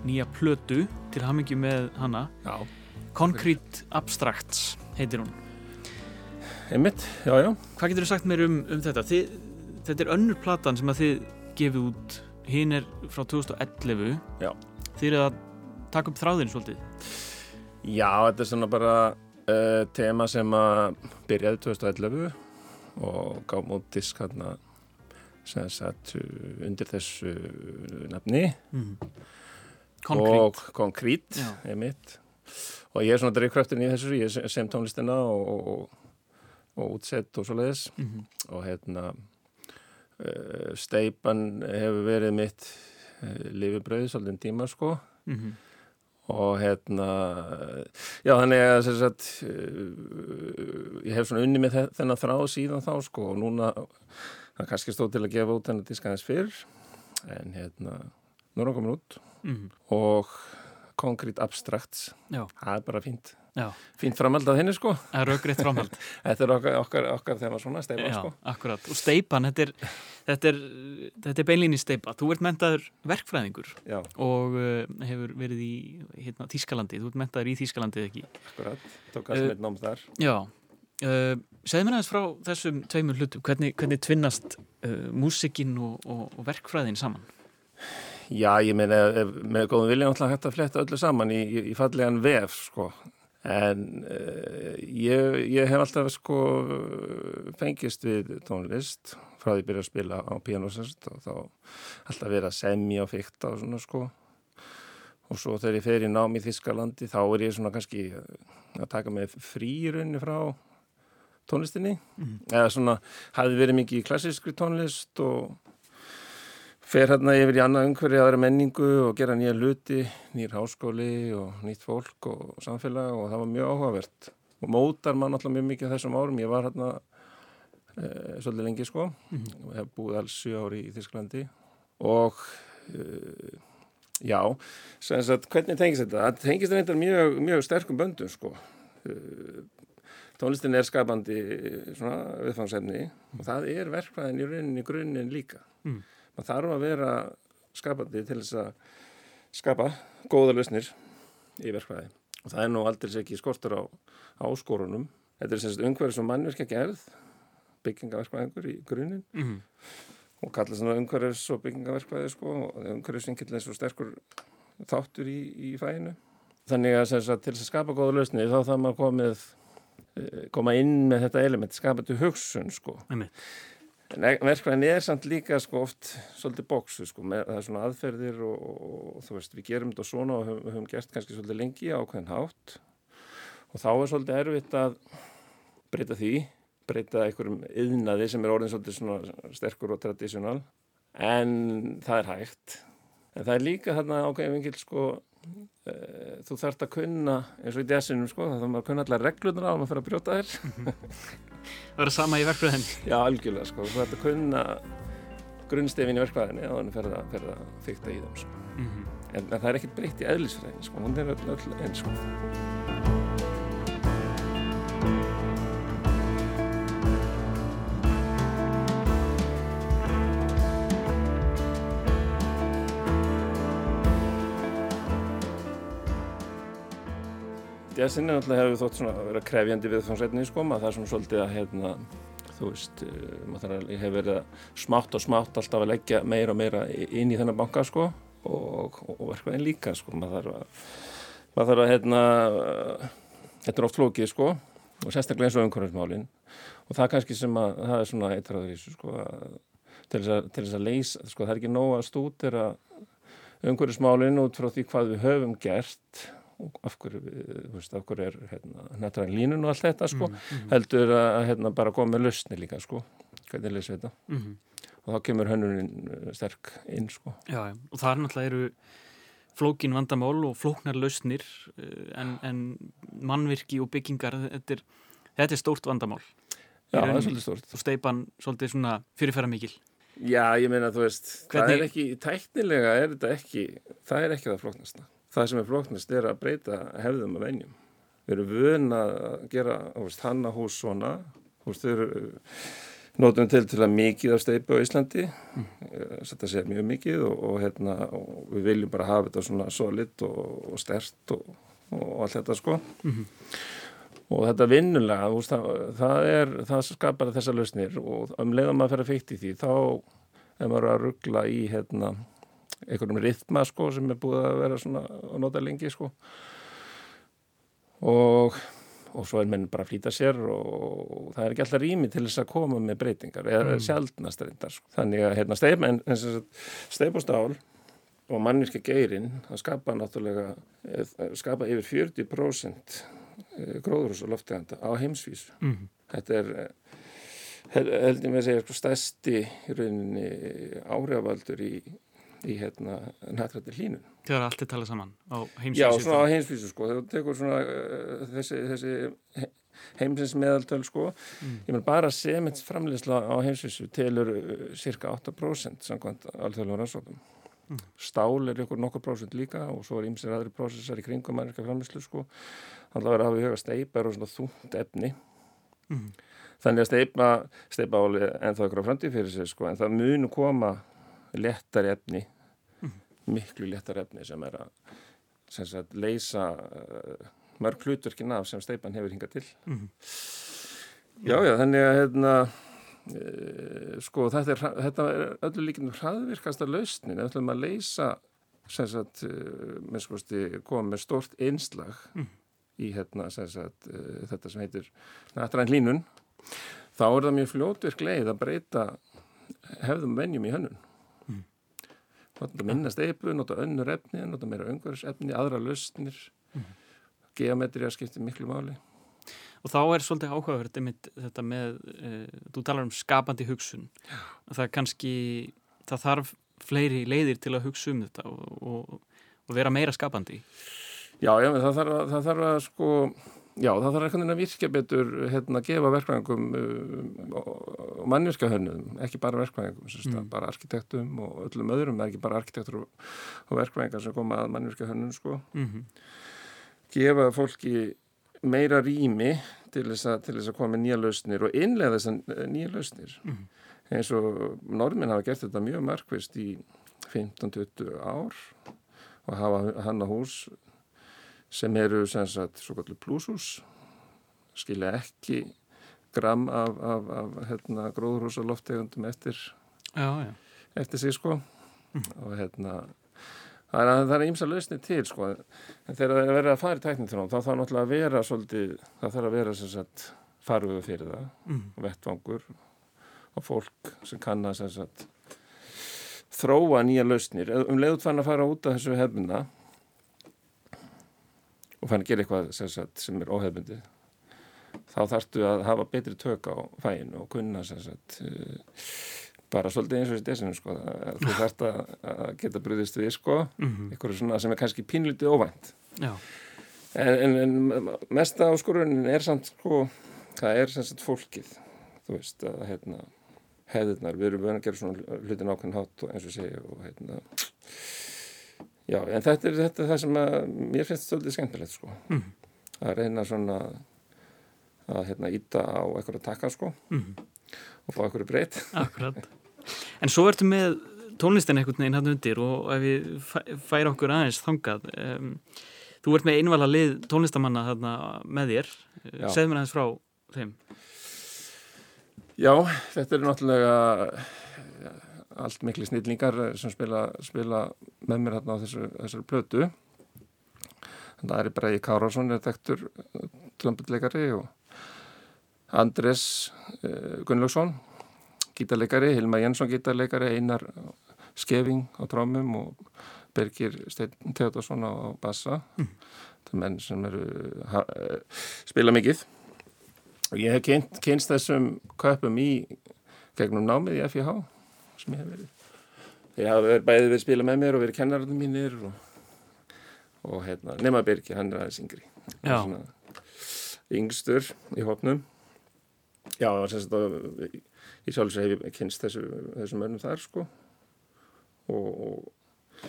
nýja plötu til hamingi með hana. Já. Concrete Abstracts heitir hún. Einmitt, já, já. Hvað getur þú sagt mér um, um þetta? Þið, þetta er önnur platan sem að þið gefið út. Hinn er frá 2011. Já. Þið eru að taka upp þráðin svolítið? Já, þetta er svona bara uh, tema sem að byrjaði 2011 og gáum út disk hérna sem satt undir þessu nafni Mm. og konkrít Já. einmitt og ég er svona drifkraftin í þessu ég sem- sem tónlistina og, og, og, útsett og svo leiðis Mm -hmm. og hérna uh, steipan hefur verið mitt uh, lifibröð svolítið tíma sko Mm -hmm. Og hérna já þannig að sem sagt, uh, ég hef svona unni með þe- þennan þráð síðan þá sko og núna það kannski stóð til að gefa út hennar disk aðeins fyrr en hérna nú er hann komin út Mm og Concrete Abstracts Já. það er bara fínt. Fínt framhald að henni sko Það er raugreitt framhald. (laughs) þetta er okkar, okkar, okkar þegar svona steipa Já, sko akkurat. Og steipan, þetta er, þetta er, þetta er beinlíni steipa. Þú ert mentaður verkfræðingur já, og uh, hefur verið í hérna, Þískalandi. Þú ert mentaður í Þískalandi ekki. akkurat tók Eh, að sem eitt náms þar Já. Uh, segð mér aðeins frá þessum tveimur hlutum. Hvernig, hvernig tvinnast uh, músikinn og, og, og verkfræðin saman? Já, ég meina, með góðum vilja náttúrulega hægt að fletta öllu saman í, í fallegan vef, sko. En uh, ég, ég hef alltaf, sko, fengist við tónlist frá því að byrja að spila á pianosest og þá alltaf verið að semja og fykta og svona, sko. og svo þegar ég fer í nám í Þískalandi þá er ég svona kannski að taka með frýrunni frá tónlistinni mm. eða svona hafi verið mikið klassískri tónlist og fer hérna yfir í annað umhverju aðra menningu og gera nýja luti, nýjir háskóli og nýtt fólk og samfélag og það var mjög áhugavert og mótar mann alltaf mjög mikið þessum árum ég var hérna e, svolítið lengi sko mm. og hef búið alls 7 ári í Þísklandi og e, já, sagt, hvernig tengist þetta? Það tengist þetta mjög, mjög sterkum böndum sko e, tónlistin er skapandi viðfangsefni og það er verkvæðin í rauninni grunninn líka. Mm. Man þarf að vera skapandi til þess að skapa góða lausnir í verkvæði og það er nú aldrei ekki skortur á áskorunum. Þetta er semst umhverfið sem mannverkja gerð, byggingaverkvæðingur í grunninn mm. og kalla svona umhverfis og byggingaverkvæði sko og umhverfis vinkill eins og sterkur þáttur í, í fæinu. Þannig að, að til þess að skapa góða lausnir þá þarf maður komið Eh, koma inn með þetta element, skapatu hugsun sko. En verkvæðin er samt líka sko oft svolítið bóksu sko, með, það er svona aðferðir og, og, og þú veist, við gerum þetta svona og höfum, höfum gert kannski svolítið lengi ákveðin hátt. Og þá er svolítið erfitt að breyta því, breyta einhverjum yðnaði sem er orðin svolítið svona sterkur og tradísjonal en það er hægt. En það er líka þarna ákveðin vingil sko þú þarfst að kunna eins og í desinum sko, þá þarf maður að kunna allar reglunar á að maður fyrir að brjóta þér Það verður sama í verkvæðin (laughs) Já, algjörlega sko, þú þarfst að kunna grunnstefin í verkvæðinni og þannig fyrir að, að fykta í þeim sko. mm -hmm. en, en það er ekkert breytt í eðlisfræðin sko, hún er öll, eins sko Jazzin er náttúrulega hefur þótt svona að vera krefjandi við þannig sko, maður er svona svolítið að hérna, þú veist, eh, maður þarf að hefur verið smátt og smátt alltaf að leggja meira og meira inn í þennan banka sko og, og, verkvæðin líka sko, maður þarf að, maður þarf að hérna, þetta er oft flókið sko og sérstaklega eins og umhverfismálinn og það er kannski sem að, það er svona eitthvað í þessu sko að til þess að, til þess að leysa, sko það er ekki nóg að stúdira umhverfismálinn út frá því hvað við höfum gert af hverju, veist, af hverju er hérna, nættræðin línun og allt þetta sko, mm -hmm. heldur að hérna, bara koma með lausni líka sko, hvernig leysi þetta mm -hmm. og þá kemur hönnunin uh, sterk inn sko. Já, og það er náttúrulega eru flókin vandamál og flóknar lausnir uh, en, en mannvirki og byggingar þetta er, þetta er stórt vandamál Já, það er svolítið stórt og steipan svolítið svona fyrirfæra mikil Já, ég meina, þú veist, Hvernig... það er ekki, tæknilega er þetta ekki, það er ekki það flóknasta það sem er flóknast er að breyta hefðum að venjum. Við erum vöna að gera hannahús svona, þau eru nótum til til að mikið af steipu á Íslandi, mm. þetta sé mjög mikið og, og, hérna, og við viljum bara hafa þetta svona solid og, og stert og allt þetta sko. Mm -hmm. Og þetta vinnulega, það, það, er, það skapar þessa lausnir og um leiðan maður fer að feitt í því, þá er maður að ruggla í hérna einhverjum rithma sko sem er búið að vera svona að nota lengi sko og, og svo er menn bara að flýta sér og það er ekki alltaf rými til þess að koma með breytingar eða mm. sjálfnast reyndar sko. þannig að hérna steip og stál og manniska geirin það skapa náttúrulega eh, skapa yfir 40% eh, gróðurhús og lofteganda á heimsvísu mm. þetta er eh, held ég með að segja sko stæsti í rauninni áhrifaldur í í hérna nættrættir hlínun. Þegar allt er talað saman á heimsvísu? Já, svona á heimsvísu sko. Þegar þú tekur svona uh, þessi, þessi heimsins meðaltöl sko. Mm. Ég menn bara semins framleysla á heimsvísu telur uh, cirka 8% samkvæmt alþjóðlega rannsóknum. Mm. Stál er ykkur nokkur prósent líka og svo er ýmsir aðri prósessar í kringum mannverka framleyslu sko. Þannig að vera að hafa huga steipar og svona þúnt efni. Mm. Þannig að steipa, steipa áli en það er okkur á framtíð fyrir sig sko en það munu koma lettari efni miklu léttar efni sem er að sem sagt, leysa uh, mörg hlutverkin af sem steipan hefur hingað til mm -hmm. Já, já, þannig að hérna, uh, sko þetta er, þetta er öllu líkinu hraðvirkasta lausnin, við ætlum að leysa sem sagt, uh, með skoðusti koma með stort einslag mm. í hérna, sem sagt, þetta sem heitir nættræn hlínun þá er það mjög fljótvirk leið að breyta hefðum venjum í hönnun nota minna steipu, nota önnur efni, nota meira öngverðsefni, aðra lausnir, mm. geometri að skipta miklu máli. Og þá er svolítið áhugaverð þetta með, e, þú talar um skapandi hugsun. Það kannski, það þarf fleiri leiðir til að hugsa um þetta og, og, og vera meira skapandi. Já, já, það þarf að, það þarf að sko, já, það þarf einhvern veginn að virka betur hérna að gefa verkvæðingum um, og mannvirkahönnum, ekki bara verkvæðingum, mm. bara arkitektum og öllum öðrum, það er ekki bara arkitektur og, og verkvæðingar sem koma að mannvirkahönnum, sko. Mm -hmm. Gefa fólki meira rými til þess að, til þess að koma með nýja lausnir og innlega þess að nýja lausnir. Mm -hmm. Eins og normin hafa gert þetta mjög markvist í 15-20 ár og hafa hann á hús sem eru sem sagt svo kallu plushús skilja ekki gram af, af, af hérna, gróðurhúsaloftegundum eftir já, já. eftir sig sko mm. og hérna Það er ímsa lausni til sko, en þegar það er að vera að fara í tækningunum þá þarf náttúrulega að vera svolítið, það þarf að vera sem sagt faruðu fyrir það, mm. vettvangur og fólk sem kann að sem sagt þróa nýja lausnir. Um leiðut fann að fara út af þessu hefnuna og fann að gera eitthvað sem, sagt, sem er óhefbundi, þá þarftu að hafa betri tök á fæin og kunna sagt bara svolítið eins og þessi desinu sko. Þú þarft að geta brúðist við sko. Mm -hmm. eitthvað svona sem er kannski pínlítið óvænt. En, en, en mesta áskoruninn er samt sko það er sagt fólkið þú veist að hérna hefðirnar, við erum verið að gera svona hlutin ákveðin hátt eins og segja og hérna já en þetta er þetta það sem að mér finnst svolítið skemmtilegt sko. Mm að reyna svona að hérna íta á eitthvað að taka sko. Mm og fá eitthvað breytt. (laughs) Akkurat. En svo ertu með tónlistin einhvern veginn hann undir og ef við færa okkur aðeins þangað um, þú ert með einvala lið tónlistamanna þarna með þér. Segð mér aðeins frá þeim. Já, þetta er náttúrulega allt miklu snillingar sem spila, spila með mér hérna á þessu, þessari plötu. Það er bara í Kárásson er dektur trömbutleikari og Andres uh, Gunnlaugsson gítarleikari, Hilma Jensson gítarleikari, Einar Skeving á trámum og Bergir Steinn Teodorsson á bassa. Mm. það er menn sem eru ha, spila mikið. Og ég hef kynst, kynst þessum köpum í gegnum námið í FIH sem ég hef verið. Ég haf verið bæðið verið spila með mér og verið kennararnir mínir og, og hérna, nema Bergir, hann er aðeins yngri. Yngstur í hópnum. Já, það var sérstaklega ég sjálfs hef ég kynst þessu, þessu mönnum þar sko. Og, og,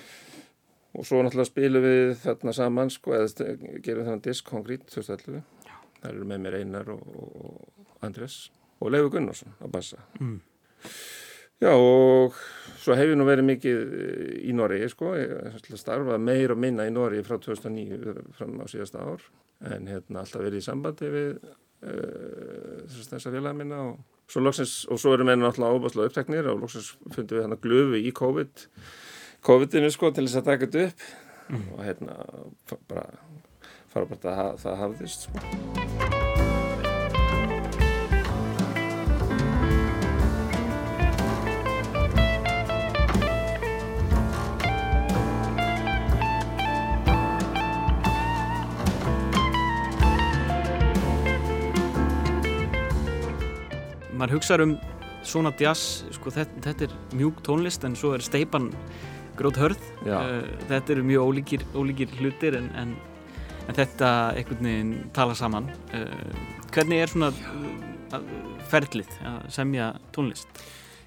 og svo náttúrulega spilum við þarna saman sko eða gerum þarna disk Konkrít 2011 það eru með mér Einar og, og Andres og Leifur Gunnarsson á bassa. Mm. Já og svo hef ég nú verið mikið í Nóri sko, ég starfa meir og minna í Nóri frá 2009 fram á síðasta ár. En hérna alltaf verið í sambandi við uh, þessar félaga minna og Svo loksins, og svo erum við náttúrulega ábúrslega uppteknir og loksins fundum við hann að glöfu í COVID COVID-inu sko til þess að taka þetta upp. Mm. og hérna bara fara bara að það hafðist sko maður hugsaður um svona jazz, sko, þetta, þetta er mjúk tónlist en svo er steipan grót hörð, uh, þetta eru mjög ólíkir, ólíkir hlutir en, en, en þetta einhvern veginn tala saman. Uh, hvernig er svona uh, ferlið að semja tónlist?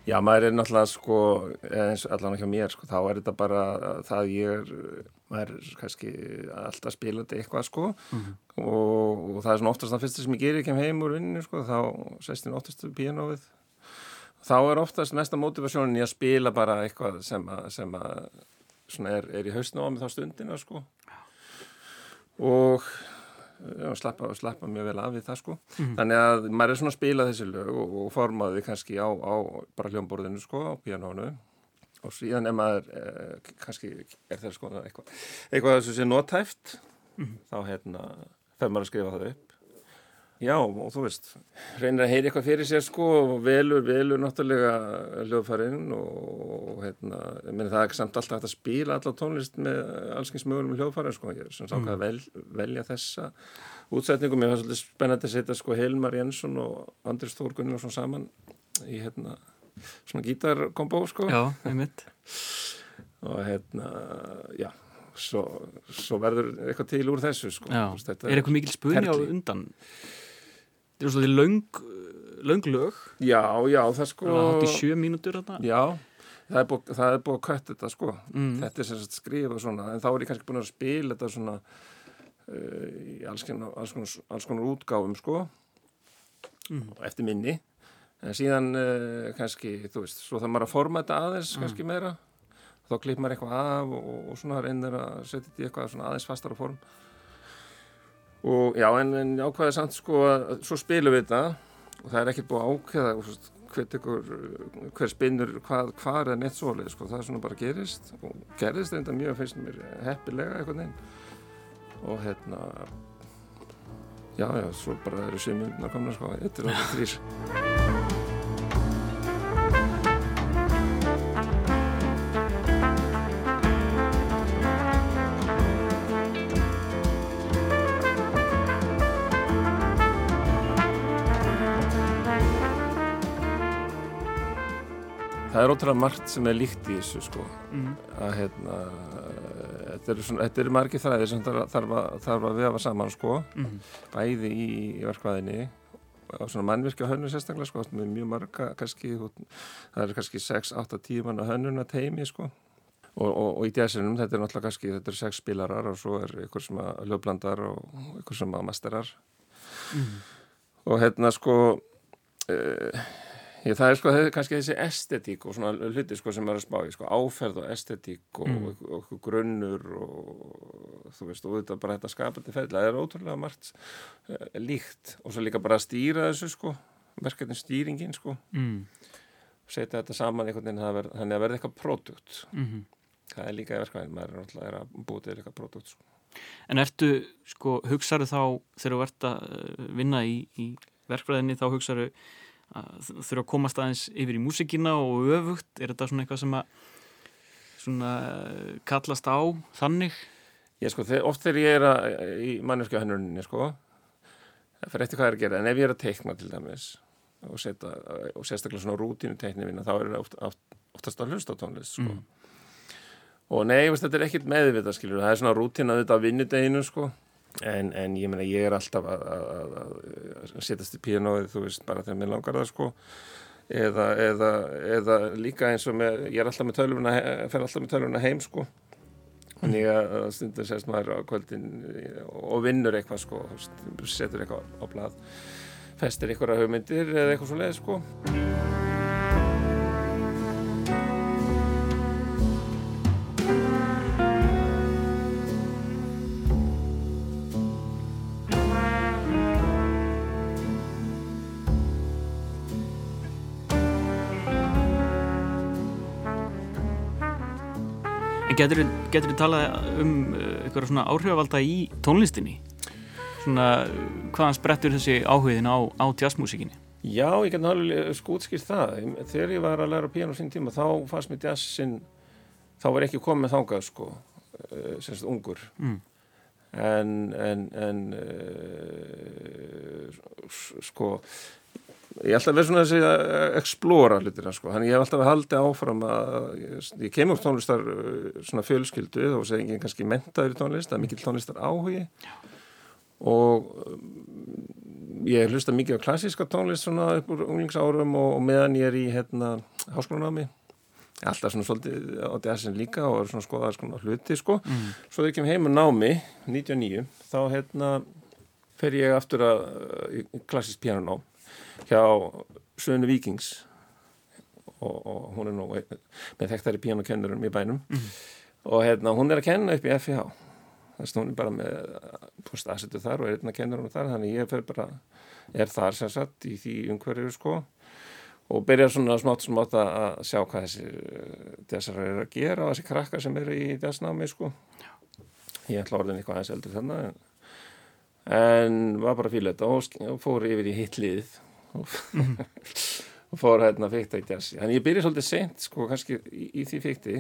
Já, maður er náttúrulega sko, eins allan ekki á mér sko, þá er þetta bara það ég er maður er kannski alltaf spilandi eitthvað sko. Mm -hmm. Og, og það er svona oftast það fyrsta sem ég gerir, ég kem heim úr vinninu sko, þá sest ég oftast pianoið þá er oftast mesta motivasjónin í að spila bara eitthvað sem að, sem að er, er í hausna á mig þá stundina sko og já, slappa, slappa mjög vel af við það sko mm -hmm. þannig að maður er svona að spila þessi lög og, og formaði kannski á, á bara hljómborðinu sko á pianónu og síðan ef maður eh, kannski er það sko eitthvað eitthvað sem sé nótæft mm -hmm. þá hérna fer maður að skrifa það upp Já, og þú veist, reynir að heyra eitthvað fyrir sér sko og velur, velur náttúrulega hljóðfærin og hérna, ég meina það er ekki samt alltaf hægt að spila alla tónlist með allskyns mögulegum hljóðfærin sko, ég er sem sagt mm. að vel, velja þessa útsetningum, ég var svolítið spennandi að setja sko Helmar Jensson og Andris Þór Gunnarsson saman í hérna svona gítarkombó sko. Já, einmitt. og hérna, já, svo, svo verður eitthvað til úr þessu sko. Já, er eitthvað mikil spurning á undan? Þetta er svona löng, löng lög. Já, já, það sko... Það er hátt í sjö mínútur þarna. Já, það er búið, að kött þetta sko. Mm. Þetta er sem sagt skrif og svona, en þá er ég kannski búin að spila þetta svona uh, í alls konar, alls, konar, alls konar útgáfum sko, mm. eftir minni. En síðan uh, kannski, þú veist, svo það maður að forma þetta aðeins mm. kannski meira. Þá klipp maður eitthvað af og, og svona reynir að setja þetta í eitthvað svona aðeins fastara form. Og já en, en ákvæðið samt sko að svo spilum við þetta. Og það er ekkert búið ákveða hver, ykkur, hver spinnur hvað, hvað er neitt svolítið sko. Það er svona bara gerist og gerist þetta mjög finnst mér heppilega eitthvað neinn og hérna já já svo bara eru sjömyndina komna sko. Þetta er okkur þrýr það er ótrúlega margt sem er líkt í þessu sko mm. að hérna þetta eru er, er margi þræðir sem þarf, þarf, að, þarf að vefa saman sko mm. bæði í, í verkvæðinni á svona mannvirkja hönnun sérstaklega sko með mjög marga kannski það er kannski 6-8 tíman að hönnuna teimi sko og, og, og í djæsinum þetta er náttúrulega kannski þetta er 6 spilarar og svo er ykkur sem að lögblandar og ykkur sem að masterar mm. og hérna sko eða uh, Ég, það er sko kannski þessi estetík og svona hluti sko sem er að spá í sko áferð og estetík og, mm. og, og, og grunnur og þú veist og þetta bara þetta skapandi ferðla það er ótrúlega margt uh, líkt og svo líka bara að stýra þessu sko verkefnin stýringin sko mm. setja þetta saman einhvern veginn þannig að verða eitthvað pródukt mm -hmm. það er líka verkefnin maður er náttúrulega að búið til eitthvað pródukt sko. En ertu sko hugsaðu þá þegar þú ert að eh, vinna í, í verkefninni þá hugsaðu þurfa að komast aðeins yfir í músikina og öfugt, er þetta svona eitthvað sem að svona kallast á þannig? Ég sko, oft þegar ég er að, í manneskja hennurinni sko, það fyrir eftir hvað er að gera. En ef ég er að teikna til dæmis og, setja, og sérstaklega svona rútínu teiknivina þá er það oft, oft, oftast að hlusta tónlist sko. Mm. og nei, veist, þetta er ekkit meðvita skiljur, það er svona rútín að þetta vinnudeginu sko En, en ég meina ég er alltaf að, að, að setjast í píanóið þú veist bara þegar mér langar það sko. Eða, eða, eða líka eins og með, ég er alltaf með tölvuna fer alltaf með tölvuna heim sko. Þannig að stundur sérst maður á kvöldin og vinnur eitthvað sko setur eitthvað á blad festir eitthvað hugmyndir eða eitthvað svo leið sko Getur þú talað um uh, eitthvað svona áhrifavalda í tónlistinni? Svona hvaðan sprettur þessi áhugin á, á jazzmusikinni? Já, ég get náttúrulega skútskýrt það. Þegar ég var að læra piano sín tíma þá fannst mér jazzin, þá var ekki komið þángað sko, uh, semst ungur. Mm. En, en, en uh, sko ég hef alltaf verið svona þessi að explora hlutina sko, þannig ég hef alltaf haldið áfram að ég, ég kemur tónlistar uh, svona fjölskyldu þá sé ég kannski mentaður í tónlist, er mikil tónlistar áhugi og um, ég hlusta mikið á klassíska tónlist svona upp úr unglingsárum og, og meðan ég er í hérna háskólanámi. Alltaf svona svolítið á DSN líka og er svona skoðað svona hluti sko. Mm. svo þegar ég kem heim á námi 99 þá hérna fer ég aftur að klassísk piano hjá Sönu Víkings. Og, og hún er nú með þekktari píjánukennurum í bænum. Mm. og hérna hún er að kenna upp í FIH þannig að hún er bara með aðsetu þar og er einna kennurum þar þannig ég fer bara, er þar sem sagt í því umhverju sko. Og byrja svona smátt smátt að sjá hvað þessi þessar er að gera og þessi krakkar sem eru í þessnámi sko. Ég ætla orðin eitthvað aðeins eldur þannig en en var bara og, og fór yfir í hitlið og, (laughs) fór hérna fyrta í jazz. Þannig ég byrja svolítið sent sko kannski í, í því fyrti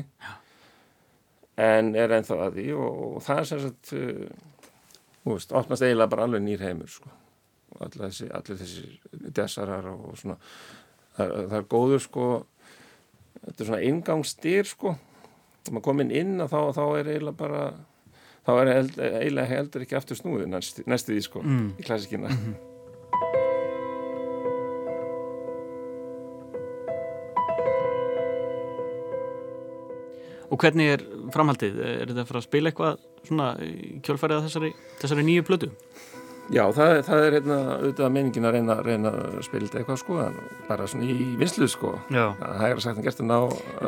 en er ennþá að því og, og það er sem sagt uh, veist, opnast eiginlega bara alveg nýr heimur sko. Allir þessi, allir þessi jazzarar og svona það, það er góður sko. Þetta er svona ingangsstyr sko. Og maður komin inn og þá, þá er eiginlega bara þá er eiginlega heldur ekki aftur snúið næstu, næstu því sko mm. í klassikina mm -hmm. Og hvernig er framhaldið? Er þetta að fara að spila eitthvað svona kjölfærið að þessari, þessari nýju plötu? Já, það, það er hérna auðvitað meiningin að reyna, reyna að spila eitthvað sko, bara svona í vinsluð sko. Já. Það hægir að sagt en gert að ná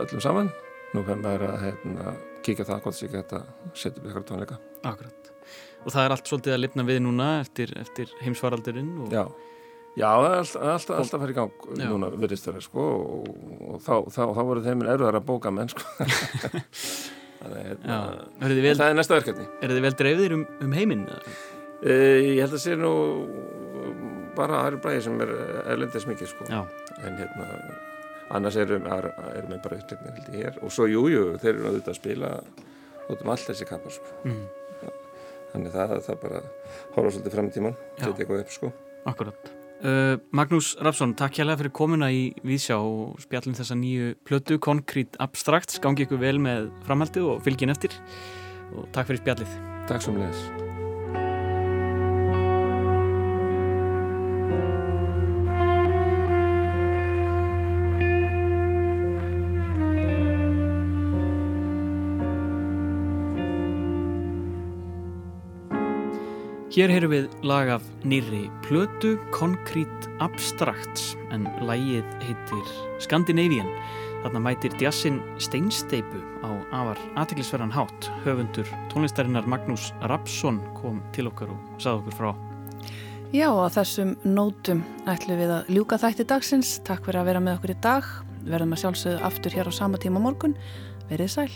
öllum saman. Nú fenn maður að hérna kíkja það hvort sér geta setja upp eitthvað tónleika Akkurat, og það er allt svolítið að lifna við núna eftir, eftir heimsvaraldurinn og... Já, já það er alltaf, alltaf, alltaf að fara í gang já. núna virðist það sko, og, og þá, þá, þá voru þeim erfiðar (laughs) að bóka menn sko. Þannig hérna, vel, það er næsta verkefni Er þið vel dreifðir um, um heiminn? E, ég held að sé nú bara aðri bræði sem er erlendis mikið sko. en hérna annars erum, erum við bara upptöknir held ég hér og svo jújú, jú, þeir eru auðvitað að spila út um allt þessi kappar sko. mm. þannig það, það bara hóra svolítið fram tíman setja eitthvað upp sko Akkurat uh, Magnús Rapsson, takk hjálpa fyrir komuna í Vísjá og spjallin þessa nýju plötu, Konkrít Abstrakt gangi ykkur vel með framhaldið og fylgin eftir. Og takk fyrir spjallið. Takk svo mjög Hér heyrum við lag af nýri plötu Concrete Abstracts en lægið heitir Scandinavian. Þarna mætir djassin Steinsteipu á afar aðtiklisverðan hátt. Höfundur tónlistarinnar Magnús Rapsson kom til okkar og sað okkur frá. Já á þessum nótum ætlum við að ljúka þætti dagsins. Takk fyrir að vera með okkur í dag. Verðum að sjálfsögðu aftur hér á sama tíma morgun. Verið sæl.